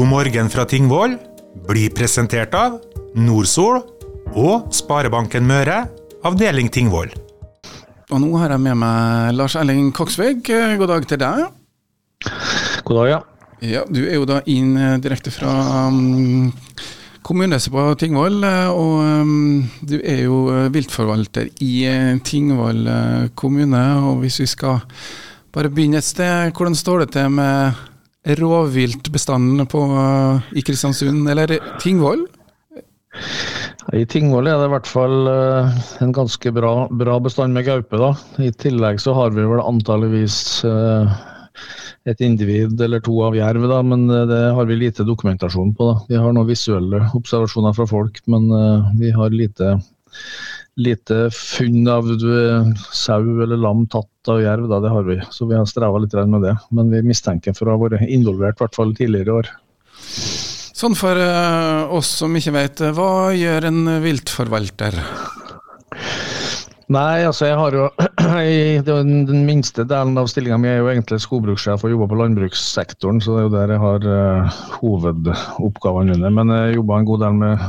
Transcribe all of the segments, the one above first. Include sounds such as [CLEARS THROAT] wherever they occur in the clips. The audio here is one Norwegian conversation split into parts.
God morgen fra Tingvoll blir presentert av Nordsol og Sparebanken Møre, avdeling Tingvoll. Og nå har jeg med meg Lars Erling Koksvig. God dag til deg. God dag, ja. Ja, Du er jo da inn eh, direkte fra um, kommunehuset på Tingvoll. eh, Og um, du er jo eh, viltforvalter i Tingvoll kommune. Og hvis vi skal bare begynne et sted, hvordan står det til med rovviltbestanden på, eh, i Kristiansund, eller Tingvoll? I Tingvoll er det i hvert fall eh, en ganske bra, bra bestand med gaupe. da. I tillegg så har vi vel antalligvis eh, et individ eller to av jerv, da, men det har vi lite dokumentasjon på. da. Vi har noen visuelle observasjoner fra folk, men vi har lite, lite funn av sau eller lam tatt av jerv. da, Det har vi, så vi har streva litt med det. Men vi mistenker for å ha vært involvert, i hvert fall tidligere i år. Sånn for eh, oss som ikke vet, hva gjør en viltforvalter? Nei, altså jeg har jo [CLEARS THROAT] i den, den minste delen av stillinga mi er jo egentlig skogbrukssjef og jobber på landbrukssektoren, så det er jo der jeg har uh, hovedoppgavene under. Men jeg jobber en god del med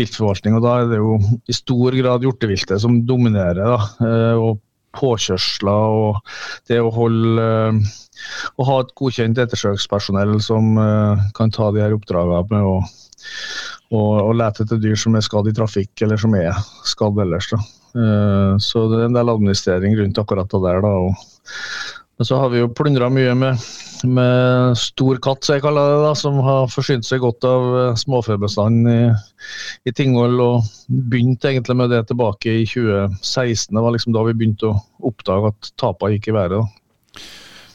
viltforvaltning, og da er det jo i stor grad hjorteviltet som dominerer. da, uh, og påkjørsler og det å holde uh, å ha et godkjent ettersøkspersonell som kan ta de her oppdragene med å og, og lete etter dyr som er skadd i trafikk, eller som er skadd ellers. da. Uh, så det er en del administrering rundt akkurat det der. da. Men så har vi jo plundra mye med, med stor katt, som jeg kaller det, da, som har forsynt seg godt av uh, småfebestanden i, i Tingvoll. Og begynte egentlig med det tilbake i 2016. Det var liksom da vi begynte å oppdage at tapene gikk i været. da.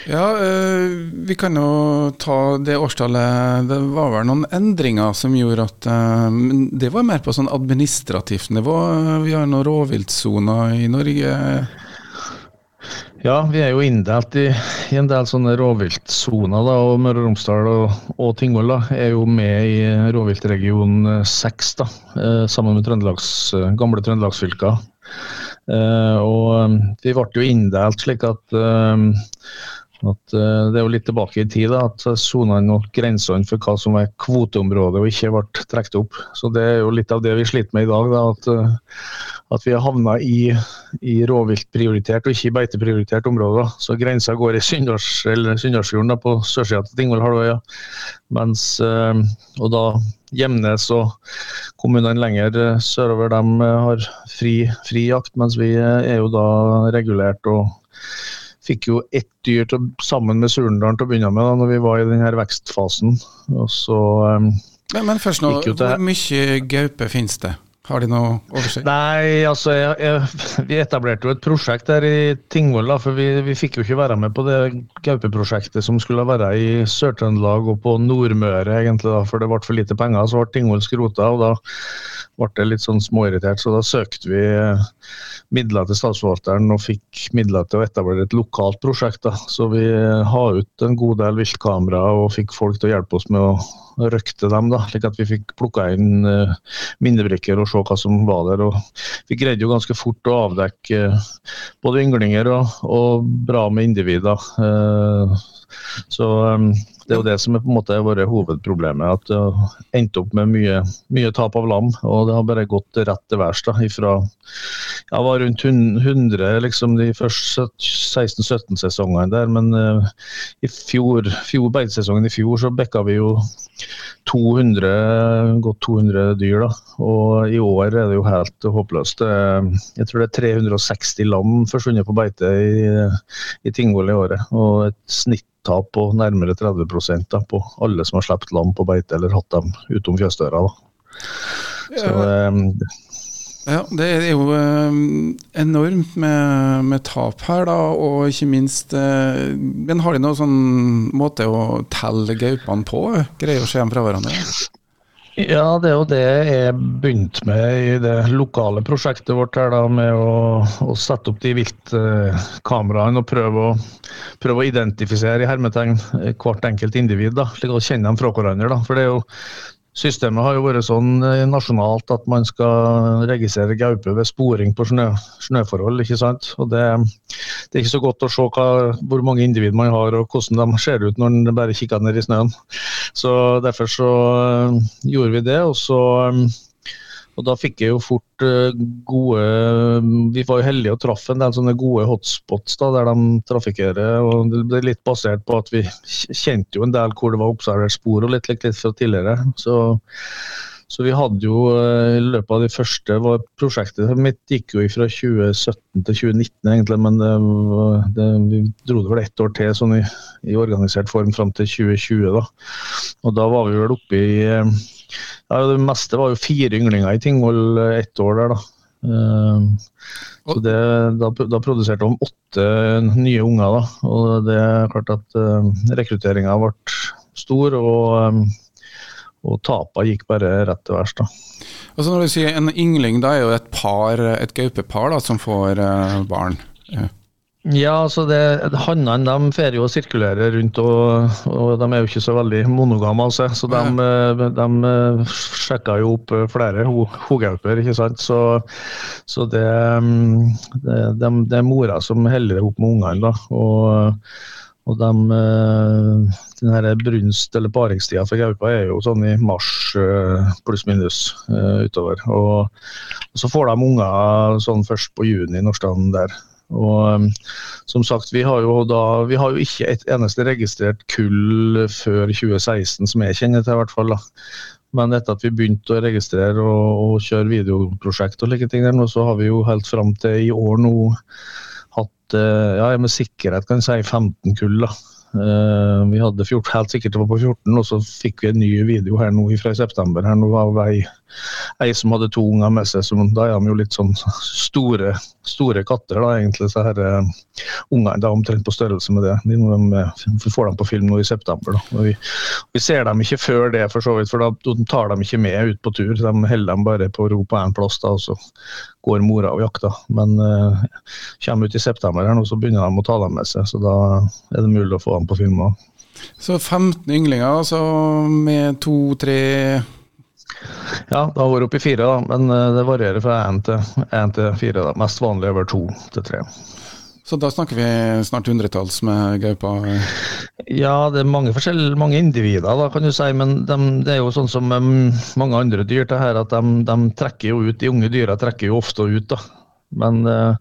Ja, øh, vi kan jo ta det årstallet. Det var vel noen endringer som gjorde at øh, Det var mer på sånn administrativt nivå. Vi har noen rovviltsoner i Norge. Ja, vi er jo inndelt i, i en del sånne rovviltsoner. da, og Møre og Romsdal og, og Tingvoll da, er jo med i rovviltregion 6, da, eh, sammen med Trøndelags, eh, gamle trøndelagsfylker. Eh, og eh, vi ble jo inndelt slik at eh, at uh, Det er jo litt tilbake i tid at sonene og grensene for hva som er kvoteområdet og ikke ble trukket opp. Så Det er jo litt av det vi sliter med i dag. Da, at, uh, at vi har havna i, i rovviltprioritert og ikke i beiteprioritert område. Så Grensa går i Sunndalsfjorden på sørsida til Tingvollhalvøya. Mens, uh, og da Gjemnes og kommunene lenger sørover de har fri, fri jakt, mens vi er jo da regulert og fikk jo ett dyr til, sammen med Surendalen til å begynne med, da når vi var i denne vekstfasen. Og så um, Men, men først nå, hvor mye gaupe finnes det? Har de noe oversikt? Nei, altså jeg, jeg, Vi etablerte jo et prosjekt der i Tingvoll, for vi, vi fikk jo ikke være med på det gaupeprosjektet som skulle være i Sør-Trøndelag og på Nordmøre, egentlig, da, for det ble for lite penger. Så ble Tingvoll skrota, og da ble det litt sånn småirritert. Så da søkte vi eh, midler til statsforvalteren og fikk midler til å etablere et lokalt prosjekt. Da. Så vi eh, har ut en god del viltkamera og fikk folk til å hjelpe oss med å røkte dem, da, slik at vi fikk plukka inn uh, minnebrikker og se hva som var der. og Vi greide jo ganske fort å avdekke uh, både ynglinger og, og bra med individer. Uh, så um, det er jo det som er på en måte vært hovedproblemet. At det har endt opp med mye, mye tap av lam. Og det har bare gått rett til værs. fra jeg var rundt 100 liksom de første 16-17-sesongene der, men uh, i fjor, fjor, beitesesongen i fjor så bekka vi jo 200, godt 200 dyr. da, Og i år er det jo helt håpløst. Jeg tror det er 360 lam forsvunnet på beite i, i Tingvoll i året. Og et snittap på nærmere 30 da, på alle som har sluppet lam på beite eller hatt dem utom fjøsdøra. da. Så, ja. Ja, det er jo eh, enormt med, med tap her, da, og ikke minst eh, Men har de noen sånn måte å telle gaupene på? Greier å se dem fra hverandre? Ja, det er jo det jeg begynte med i det lokale prosjektet vårt her da, med å, å sette opp de viltkameraene og prøve å, prøve å identifisere i hermetegn hvert enkelt individ. da, slik å kjenne dem fra hverandre. da, for det er jo Systemet har jo vært sånn eh, nasjonalt at man skal registrere gaupe ved sporing på snø, snøforhold. ikke sant? Og det, det, er ikke så godt å se hva, hvor mange individ man har og hvordan de ser ut når man bare kikker ned i snøen. Så Derfor så uh, gjorde vi det. og så um, og da fikk jeg jo fort uh, gode Vi var jo heldige og traff en del sånne gode hotspots da, der de trafikkerer. og Det ble litt basert på at vi kjente jo en del hvor det var observert spor og litt, litt, litt fra tidligere. Så, så, vi hadde jo uh, i løpet av de første var Prosjektet mitt gikk jo fra 2017 til 2019 egentlig, men det, det, vi dro det vel ett år til sånn i, i organisert form fram til 2020. da. Og da var vi vel oppe i uh, ja, Det meste var jo fire ynglinger i Tingvoll ett år der, da. Uh, så det, da, da produserte de åtte nye unger. da, og Det er klart at eh, rekrutteringa ble stor, og, um, og tapene gikk bare rett til værs. Altså når du sier En yngling, da er jo et par, et gaupepar da, som får barn? Ja. Ja, altså det, Hannene de fer jo og sirkulerer rundt, og, og, de er jo ikke så veldig monogame. Altså. Så de, de, de sjekker jo opp flere hogauper, ikke sant. Så, så det, det, de, det, er mora som heller opp med ungene. da, og og de, den her brunst- eller paringstida for gaupa er jo sånn i mars pluss-minus utover. Og, og, så får de unger sånn først på juni, når der. Og um, som sagt, vi har, jo da, vi har jo ikke et eneste registrert kull før 2016 som jeg kjenner til, i hvert fall. da. Men etter at vi begynte å registrere og, og kjøre videoprosjekt og like ting der, så har vi jo helt fram til i år nå hatt eh, ja, med sikkerhet kan jeg si 15 kull. da. Uh, vi hadde 14, helt sikkert det var på 14, og så fikk vi en ny video her nå fra september her nå var ei, ei som hadde to unger med seg. Som, da er de jo litt sånn store, store katter, da, egentlig. så her uh, Ungene er omtrent på størrelse med det. De, de, får dem på film nå i september. da. Vi, vi, ser dem ikke før det, for så vidt, for da tar de ikke med ut på tur. De holder dem bare på ro på én plass, da, og så går mora og jakter. Men uh, kommer ut i september her nå, så begynner de å ta dem med seg. så da er det mulig å få dem på film òg. Så 15 ynglinger, altså med to-tre Ja, det har vært oppi fire, da, men eh, det varierer fra én til, til, fire. Da. Mest vanlig er vel to til tre. Så da snakker vi snart hundretalls med gaupa? Ja, det er mange forskjellige, mange individer, da, kan du si. Men de, det er jo sånn som um, mange andre dyr, det her, at de, de, trekker jo ut, de unge dyra trekker jo ofte ut. da. Men uh,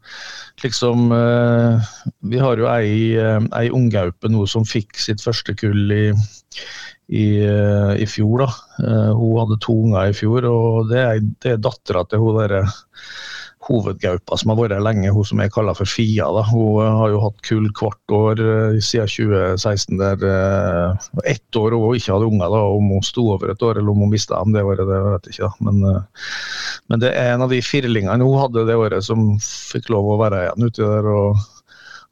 liksom uh, Vi har jo ei, uh, ei unggaupe nå som fikk sitt første kull i, i, i fjor. da. hun hadde to unger i fjor, og det er, det er dattera til hun derre hovedgaupa som har vært lenge, hun som jeg kaller for Fia. Da. Hun eh, har jo hatt kull hvert år siden 2016. der Ett år hun ikke hadde unger, da, om hun sto over et år eller om hun mista dem det året, det vet jeg ikke. da. Men, men, det er en av de firlingene hun hadde det året som fikk lov å være igjen uti der. og,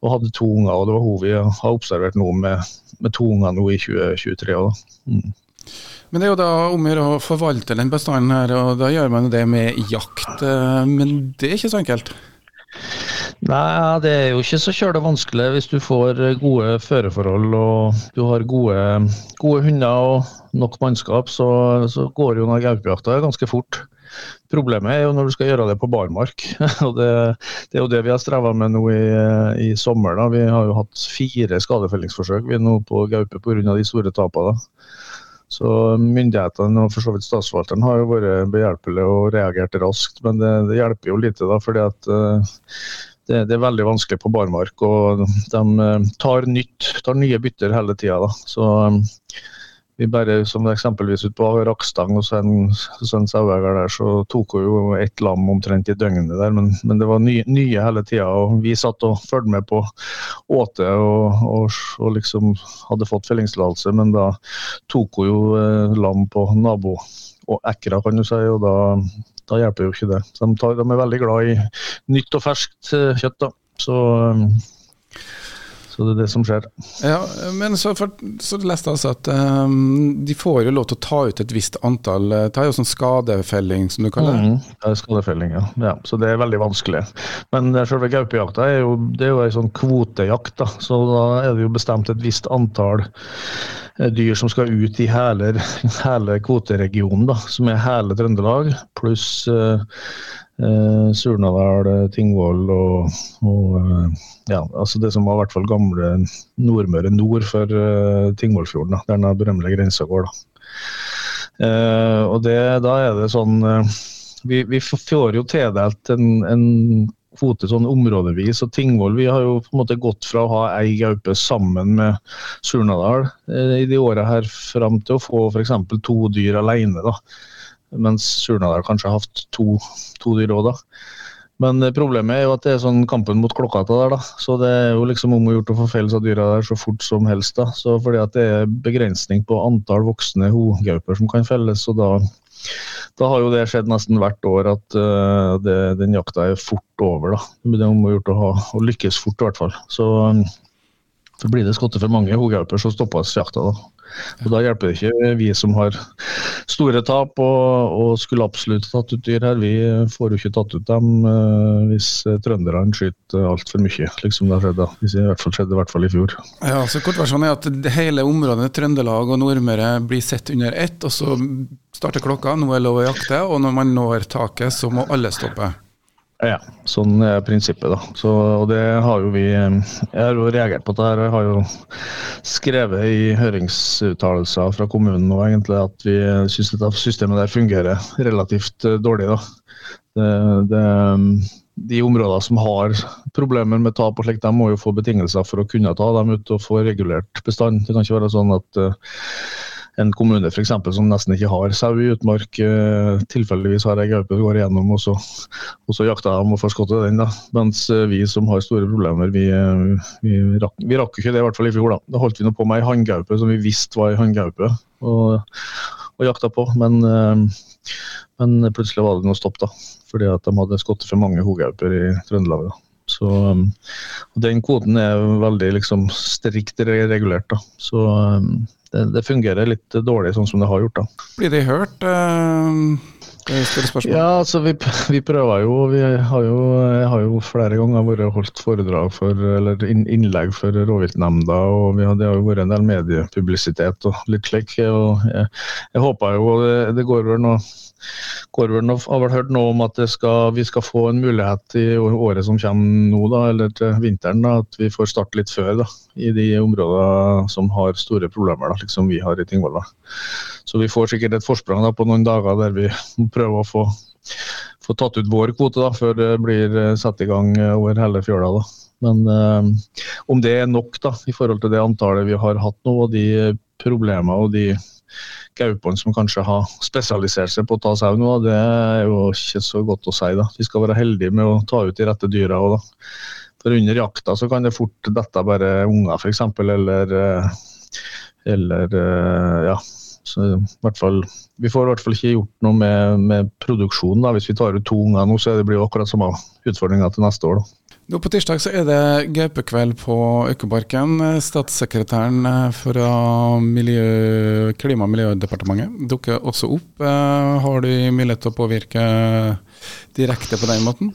og hadde to unger, og det var hun vi har observert nå med, med to unger nå i 2023. Da. Mm. Men det er jo da om å forvalte den bestanden her, og da gjør man det med jakt. Eh, men det er ikke så enkelt? Nei, det er jo ikke så kjølig vanskelig hvis du får gode føreforhold og du har gode, gode hunder og nok mannskap, så, så går jo gaupejakta ganske fort. Problemet er jo når du skal gjøre det på barmark. [LAUGHS] og det, det er jo det vi har streva med nå i, i sommer. Da. Vi har jo hatt fire skadefellingsforsøk vi er nå på gaupe pga. de store tapene. Så Myndighetene og for så vidt statsforvalteren har jo vært behjelpelige og reagert raskt, men det, det hjelper jo lite. da, fordi at uh, det, det, er veldig vanskelig på barmark. og De uh, tar, nytt, tar nye bytter hele tida. Så um, vi bare, som eksempelvis ute på Rakstang hos en, en saueeier der, så tok hun jo ett lam omtrent i døgnet der, men, men det var nye, nye hele tida. Vi satt og fulgte med på åte og, og, og, liksom hadde fått fellingstillatelse, men da tok hun jo eh, lam på nabo og ekra, kan du si, og da, da hjelper jo ikke det. De, de, de, er veldig glad i nytt og ferskt eh, kjøtt. da. Så, Så det er det som skjer. Ja, men så, for, så leste jeg altså at um, de får jo lov til å ta ut et visst antall. Eh, det er jo sånn skadefelling, som du kaller det? Mm, det er skadefelling, ja. ja. Så det er veldig vanskelig. Men selve gaupejakta er jo, det er jo en sånn kvotejakt, da. Så da er det jo bestemt et visst antall eh, dyr som skal ut i hele, [LAUGHS] hele kvoteregionen, da, som er hele Trøndelag, pluss uh, uh, Surnadal, Tingvoll og, og uh, ja, altså det som var i hvert fall gamle Nordmøre nord for eh, Tingvollfjorden, der den berømmelige grensa går. da. Eh, og det, da er det sånn uh, vi, vi, får jo tildelt en, en, kvote sånn områdevis. og Tingvoll vi har jo på en måte gått fra å ha ei gaupe sammen med Surnadal eh, i de åra her fram til å få f.eks. to dyr alene. da, Mens Surnadal kanskje har hatt to, to dyr òg, da. Men problemet er jo at det er sånn kampen mot klokka der, da. Så det er jo liksom om å gjøre å få felles av dyra der så fort som helst, da. Så fordi at det er begrensning på antall voksne hogauper som kan felles, og da, da har jo det skjedd nesten hvert år at uh, det, den jakta er fort over, da. Det er om å gjøre å, lykkes fort, i hvert fall. Så, um, så blir det skottet for mange hogauper, så stoppes jakta, da. Og Da hjelper det ikke vi som har store tap og, og skulle absolutt tatt ut dyr her. Vi får jo ikke tatt ut dem uh, hvis trønderne skyter altfor mye, slik som det har skjedd. Da. Hvis det i hvert fall skjedde i hvert fall i fjor. Ja, så Kortversjonen er at hele området Trøndelag og Nordmøre blir sett under ett, og så starter klokka. Nå er lov å jakte, og når man når taket, så må alle stoppe. Ja, sånn er prinsippet. da. Så, og det har jo vi Jeg har jo reagert på det her. Jeg har jo skrevet i høringsuttalelser fra kommunen nå egentlig at vi syns dette systemet der fungerer relativt eh, dårlig. da. Det, det, de områdene som har problemer med tap, og slikt, de må jo få betingelser for å kunne ta dem ut og få regulert bestand. Det kan ikke være sånn at uh, en kommune for eksempel, som nesten ikke har sau i utmark, uh, tilfeldigvis har ei gaupe går igjennom, og så, og så jakter de og får den. da. Mens uh, vi som har store problemer, vi, vi, rakk, vi rakk ikke det, i hvert fall i fjor. Da Da holdt vi nå på med ei hanngaupe som vi visste var ei hanngaupe, og, og jakta på. Men, men plutselig var det noe stopp, da. Fordi at de hadde skutt for mange hogauper i Trøndelag. da. Så, og Den kvoten er veldig liksom, strikt regulert. da. Så det, det, fungerer litt dårlig sånn som det har gjort. da. Blir de hørt? Uh, ja, altså vi, [LAUGHS] vi, prøver jo. Vi har jo, har jo flere ganger vært holdt foredrag for, eller innlegg for rovviltnemnda. og vi har, Det har jo vært en del mediepublisitet og litt slik. og Jeg, jeg håper jo det, det går vel noe noe, har vel hørt noe om at skal, vi skal få en mulighet i året som kommer nå, da, eller til vinteren, da, at vi får starte litt før da, i de områdene som har store problemer, da, liksom vi har i Tingvoll. Så vi får sikkert et forsprang da, på noen dager der vi [LAUGHS] prøver å få, få tatt ut vår kvote da, før det blir eh, satt i gang eh, over hele fjøla. da. Men øh, om det er nok da, i forhold til det antallet vi har hatt nå, og de problemer og de gaupene som kanskje har spesialisert seg på å ta sau nå, det er jo ikke så godt å si. da. Vi skal være heldige med å ta ut de rette dyra òg, da. For under jakta så kan det fort dette bare unger, f.eks., eller, eh, eller eh, ja. Så i hvert fall, vi får i hvert fall ikke gjort noe med, med produksjonen. da. Hvis vi tar ut to unger nå, så blir det akkurat samme utfordringa til neste år. da. Nå På tirsdag så er det gaupekveld på Økebarken. Statssekretæren fra miljø, Klima- og miljødepartementet dukker også opp. Eh, har du mulighet til å påvirke direkte på den måten?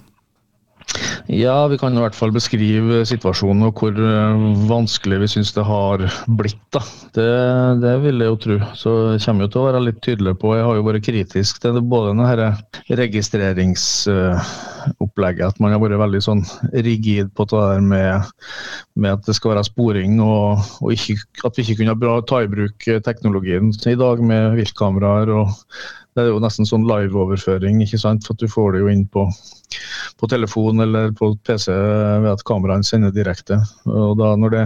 Ja, vi kan i hvert fall beskrive situasjonen og hvor eh, vanskelig vi syns det har blitt. da. Det, det, vil jeg jo tro. Så kommer jo til å være litt tydelig på Jeg har jo vært kritisk til både denne registreringsopplegget, at man har vært veldig sånn rigid på det der med, med at det skal være sporing, og, og ikke, at vi ikke kunne ta i bruk teknologien i dag med viltkameraer. og det er jo nesten sånn live-overføring, ikke sant? for at du får det jo inn på, på telefon eller på PC ved at kameraene sender direkte. Og da, når, det,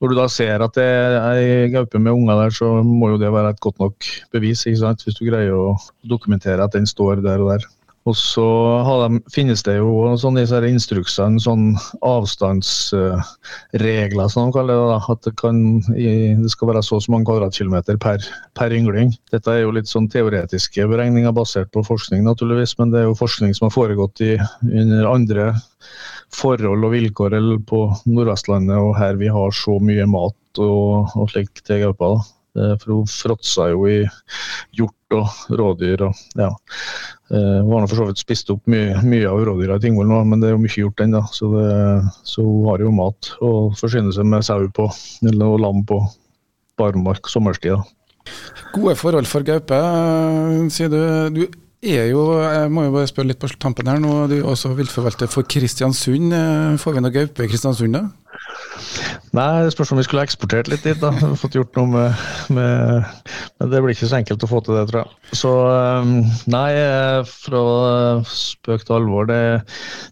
når, du da ser at det er ei gaupe med unger der, så må jo det være et godt nok bevis, ikke sant? hvis du greier å dokumentere at den står der og der. Og så de, finnes det jo sånn disse instruksene sånn avstandsregler, som de kaller det. Da. At det, kan, det, skal være så og så mange kvadratkilometer per, per, yngling. Dette er jo litt sånn teoretiske beregninger basert på forskning, naturligvis, men det er jo forskning som har foregått i, under andre forhold og vilkår på Nordvestlandet, og her vi har så mye mat og, og slikt til gaupa. For hun fråtsa jo i hjort og rådyr. og ja. Hun har for så vidt spist opp mye, mye av rådyra i Tingvoll nå, men det er jo mye hjort ennå. Så, så hun har jo mat og forsyne seg med sau på, eller lam på barmark sommerstid. Gode forhold for gaupe, sier du. Du er jo, jeg må jo bare spørre litt på tampen her, nå du er også viltforvalter for Kristiansund. Får vi noe gaupe i Kristiansund da? Nei, det spørs om vi skulle eksportert litt dit. da, Fått gjort noe med, med, Men det blir ikke så enkelt å få til det, tror jeg. Så um, nei, fra spøk til alvor. Det,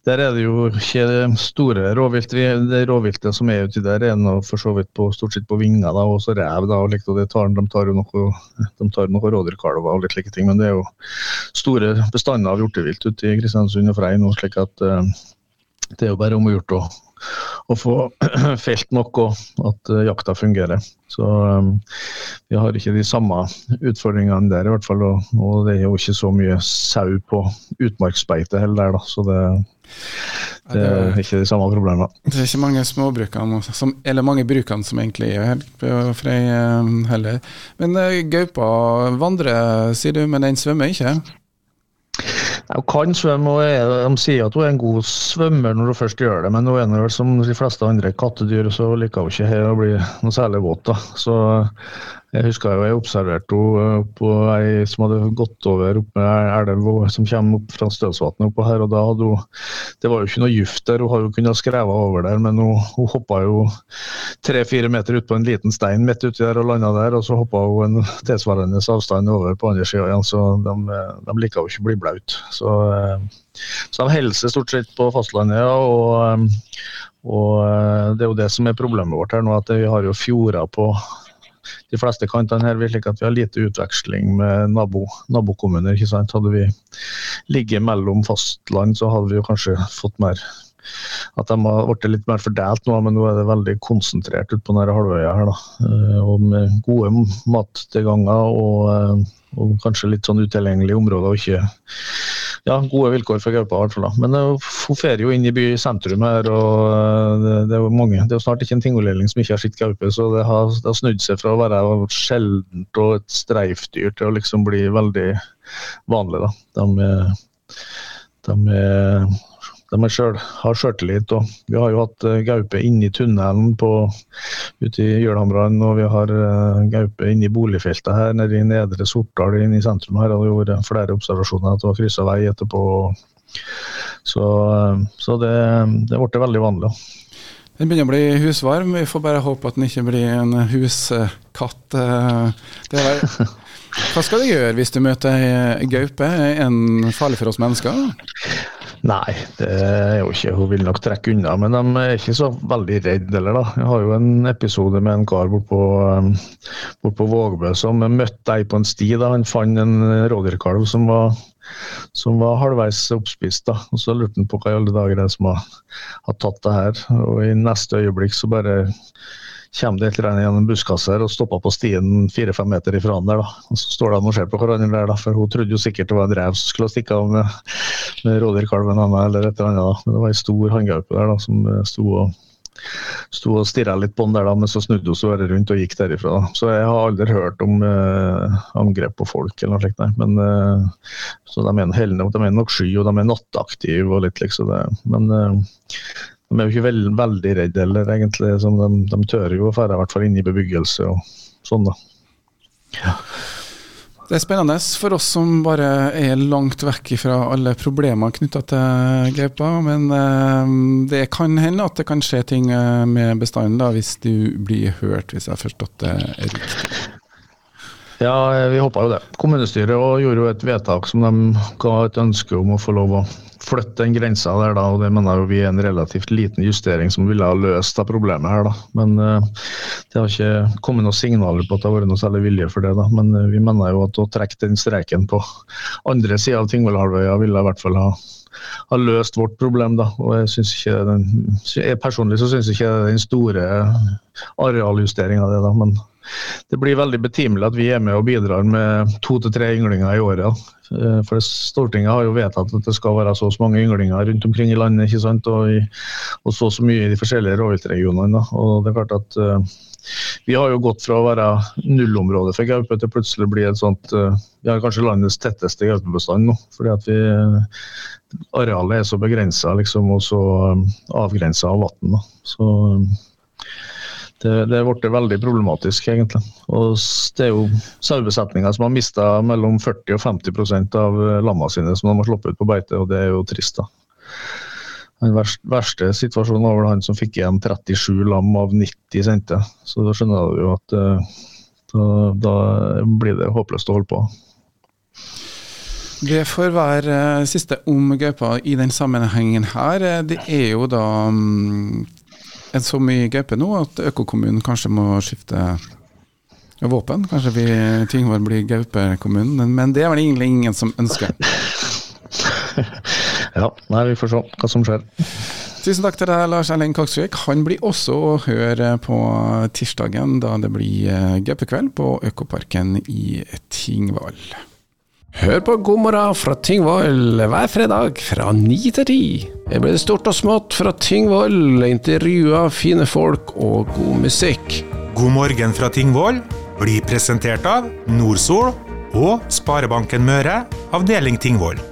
der er det jo ikke store råvilt. Det råviltet som er uti der, er nå for så vidt på, stort sett på vinger da, og så rev. da, og likt, og tar, De tar jo noe, de tar noe rådyrkalver og litt slike ting. Men det er jo store bestander av hjortevilt ute i Kristiansund og Frei nå, slik at uh, det er jo bare om å gjøre å å få [CLEARS THROAT] felt nok og at uh, jakta fungerer. Så um, vi har ikke de samme utfordringene der, i hvert fall. Og, og det er jo ikke så mye sau på utmarksbeite heller der, da. Så det, det er ikke de samme problemene. Det er ikke mange småbrukene, som, eller mange brukene som egentlig er helt frie Frei heller. Men uh, gaupa vandrer, sier du, men den svømmer ikke? Hun kan svømme, og de sier at hun er en god svømmer når hun først gjør det, men hun er vel som de fleste andre kattedyr, så liker hun ikke å bli noe særlig våt. da. Så jeg husker jeg observerte henne eh, på ei som hadde gått over opp med elva som kommer opp fra Stølsvatnet oppå her. og da hadde hun, Det var jo ikke noe gift der, hun hadde jo kunnet skreve over der, men hun, hun hoppa jo tre-fire meter ut på en liten stein midt uti der og landa der. Og så hoppa hun en tilsvarende avstand over på andre sida igjen, så de, de liker jo ikke å bli blaut. Så, eh, så de holder seg stort sett på fastlandet. og eh, og Det er jo det som er problemet vårt her nå, at vi har jo fjorder på de fleste kantene her, slik at vi har lite utveksling med nabo, nabokommuner. ikke sant? Hadde vi ligget mellom fastland, så hadde vi jo kanskje fått mer at de har blitt litt mer fordelt nå, men nå er det veldig konsentrert ute på denne halvøya her. da, eh, og Med gode mattilganger og, eh, og kanskje litt sånn utilgjengelige områder. og ikke ja, gode vilkår for gaupa. i hvert fall. Men hun fer jo inn i by sentrum her, og eh, det, er jo mange. Det er jo snart ikke en tingoldeling som ikke har sett gaupe, så det har, det har, snudd seg fra å være sjeldent og et streifdyr til å liksom bli veldig vanlig. da. De, de er de selv, har sjøltillit. Vi har jo hatt uh, gaupe inni tunnelen på, ute i Jølhamran, og vi har uh, gaupe inni boligfeltet her nede i Nedre Sortdal inne i sentrum. Her har det vært flere observasjoner at det var kryssa vei etterpå. Så, uh, så det, det ble veldig vanlig. Den begynner å bli husvarm. Vi får bare håpe at den ikke blir en huskatt. [LAUGHS] Hva skal du gjøre hvis du møter gaupe? Er den farlig for oss mennesker? Nei, det er jo ikke. Hun vil nok trekke unna. Men de er ikke så veldig redde heller, da. Jeg har jo en episode med en kar bortpå um, bort på Vågbø som møtte ei på en sti. da. Han fant en rådyrkalv som var, som var halvveis oppspist. da. Og Så lurte han på hva i alle dager det er som har, har tatt det her. Og i neste øyeblikk så bare kommer det et eller annet gjennom busskasser og stopper på stien fire-fem meter ifra han der. da. Og Så står de og ser på hverandre der, da, for hun trodde jo sikkert det var en rev som skulle stikke av med, med rådyrkalven eller et eller annet. da. Men det var ei stor hanngaupe der da, som eh, sto og sto og stirra litt på den der, da, men så snudde hun seg rundt og gikk derifra. Da. Så jeg har aldri hørt om eh, angrep på folk eller noe slikt. Nei. Men, eh, så de er, helne, de er nok sky og de er nattaktive og litt liksom det. Men eh, de er jo ikke veld, veldig redde heller, egentlig. De, de, tør jo å dra i hvert fall inn i bebyggelse og sånn, da. Ja. Det er spennende for oss som bare er langt vekk fra alle problemer knytta til gaupa. Men uh, det kan hende at det kan skje ting eh, med bestanden da, hvis du blir hørt, hvis jeg har forstått det riktig. Ja, vi håpa jo det. Kommunestyret gjorde jo et vedtak som de ga et ønske om å få lov å flytte den grensa der, da, og det mener jo vi er en relativt liten justering som ville ha løst det problemet her. da. Men uh, det har ikke kommet noen signaler på at det har vært noe særlig vilje for det. da. Men uh, vi mener jo at å trekke den streken på andre sida av Tingvollhalvøya ville i hvert fall ha, ha løst vårt problem. da, og jeg synes ikke den, jeg Personlig så syns jeg ikke det er den store arealjusteringa det, da, men det blir veldig betimelig at vi er med og bidrar med to til tre ynglinger i året. Eh, for Stortinget har jo vedtatt at det skal være så og så mange ynglinger rundt omkring i landet, ikke sant? Og, i, og så og så mye i de forskjellige rovviltregionene. Og det er klart at uh, vi har jo gått fra å være nullområde for gaupe til plutselig bli et sånt uh, Vi har kanskje landets tetteste gaupebestand nå. fordi at vi arealet er så begrensa liksom, og så avgrensa av vann. Så det, er veldig problematisk, egentlig. Og det er jo sauebesetninger som har mista mellom 40 og 50 av uh, lammene sine som de har sluppet ut på beite, og det er jo trist. da. Den verste, situasjonen var vel han som fikk igjen 37 lam av 90 sendte. Så da skjønner du jo at uh, da, da blir det håpløst å holde på. Det får være uh, siste om gaupa i den sammenhengen her. Eh, det er jo da um, en så mye gaupe nå at økokommunen kanskje må skifte våpen. Kanskje vi Tingvoll blir gaupekommunen, men det er vel egentlig ingen som ønsker. [LAUGHS] ja, nei, vi får se hva som skjer. Tusen takk til deg, Lars Erling Koksvik. Han blir også å høre på tirsdagen, da det blir gaupekveld på Økoparken i Tingvoll. Hør på God morgen fra Tyngvoll hver fredag fra ni til ti. Det blir stort og smått fra Tyngvoll, intervjuer fine folk og god musikk. God morgen fra Tingvoll blir presentert av Nordsol og Sparebanken Møre, avdeling Tingvoll.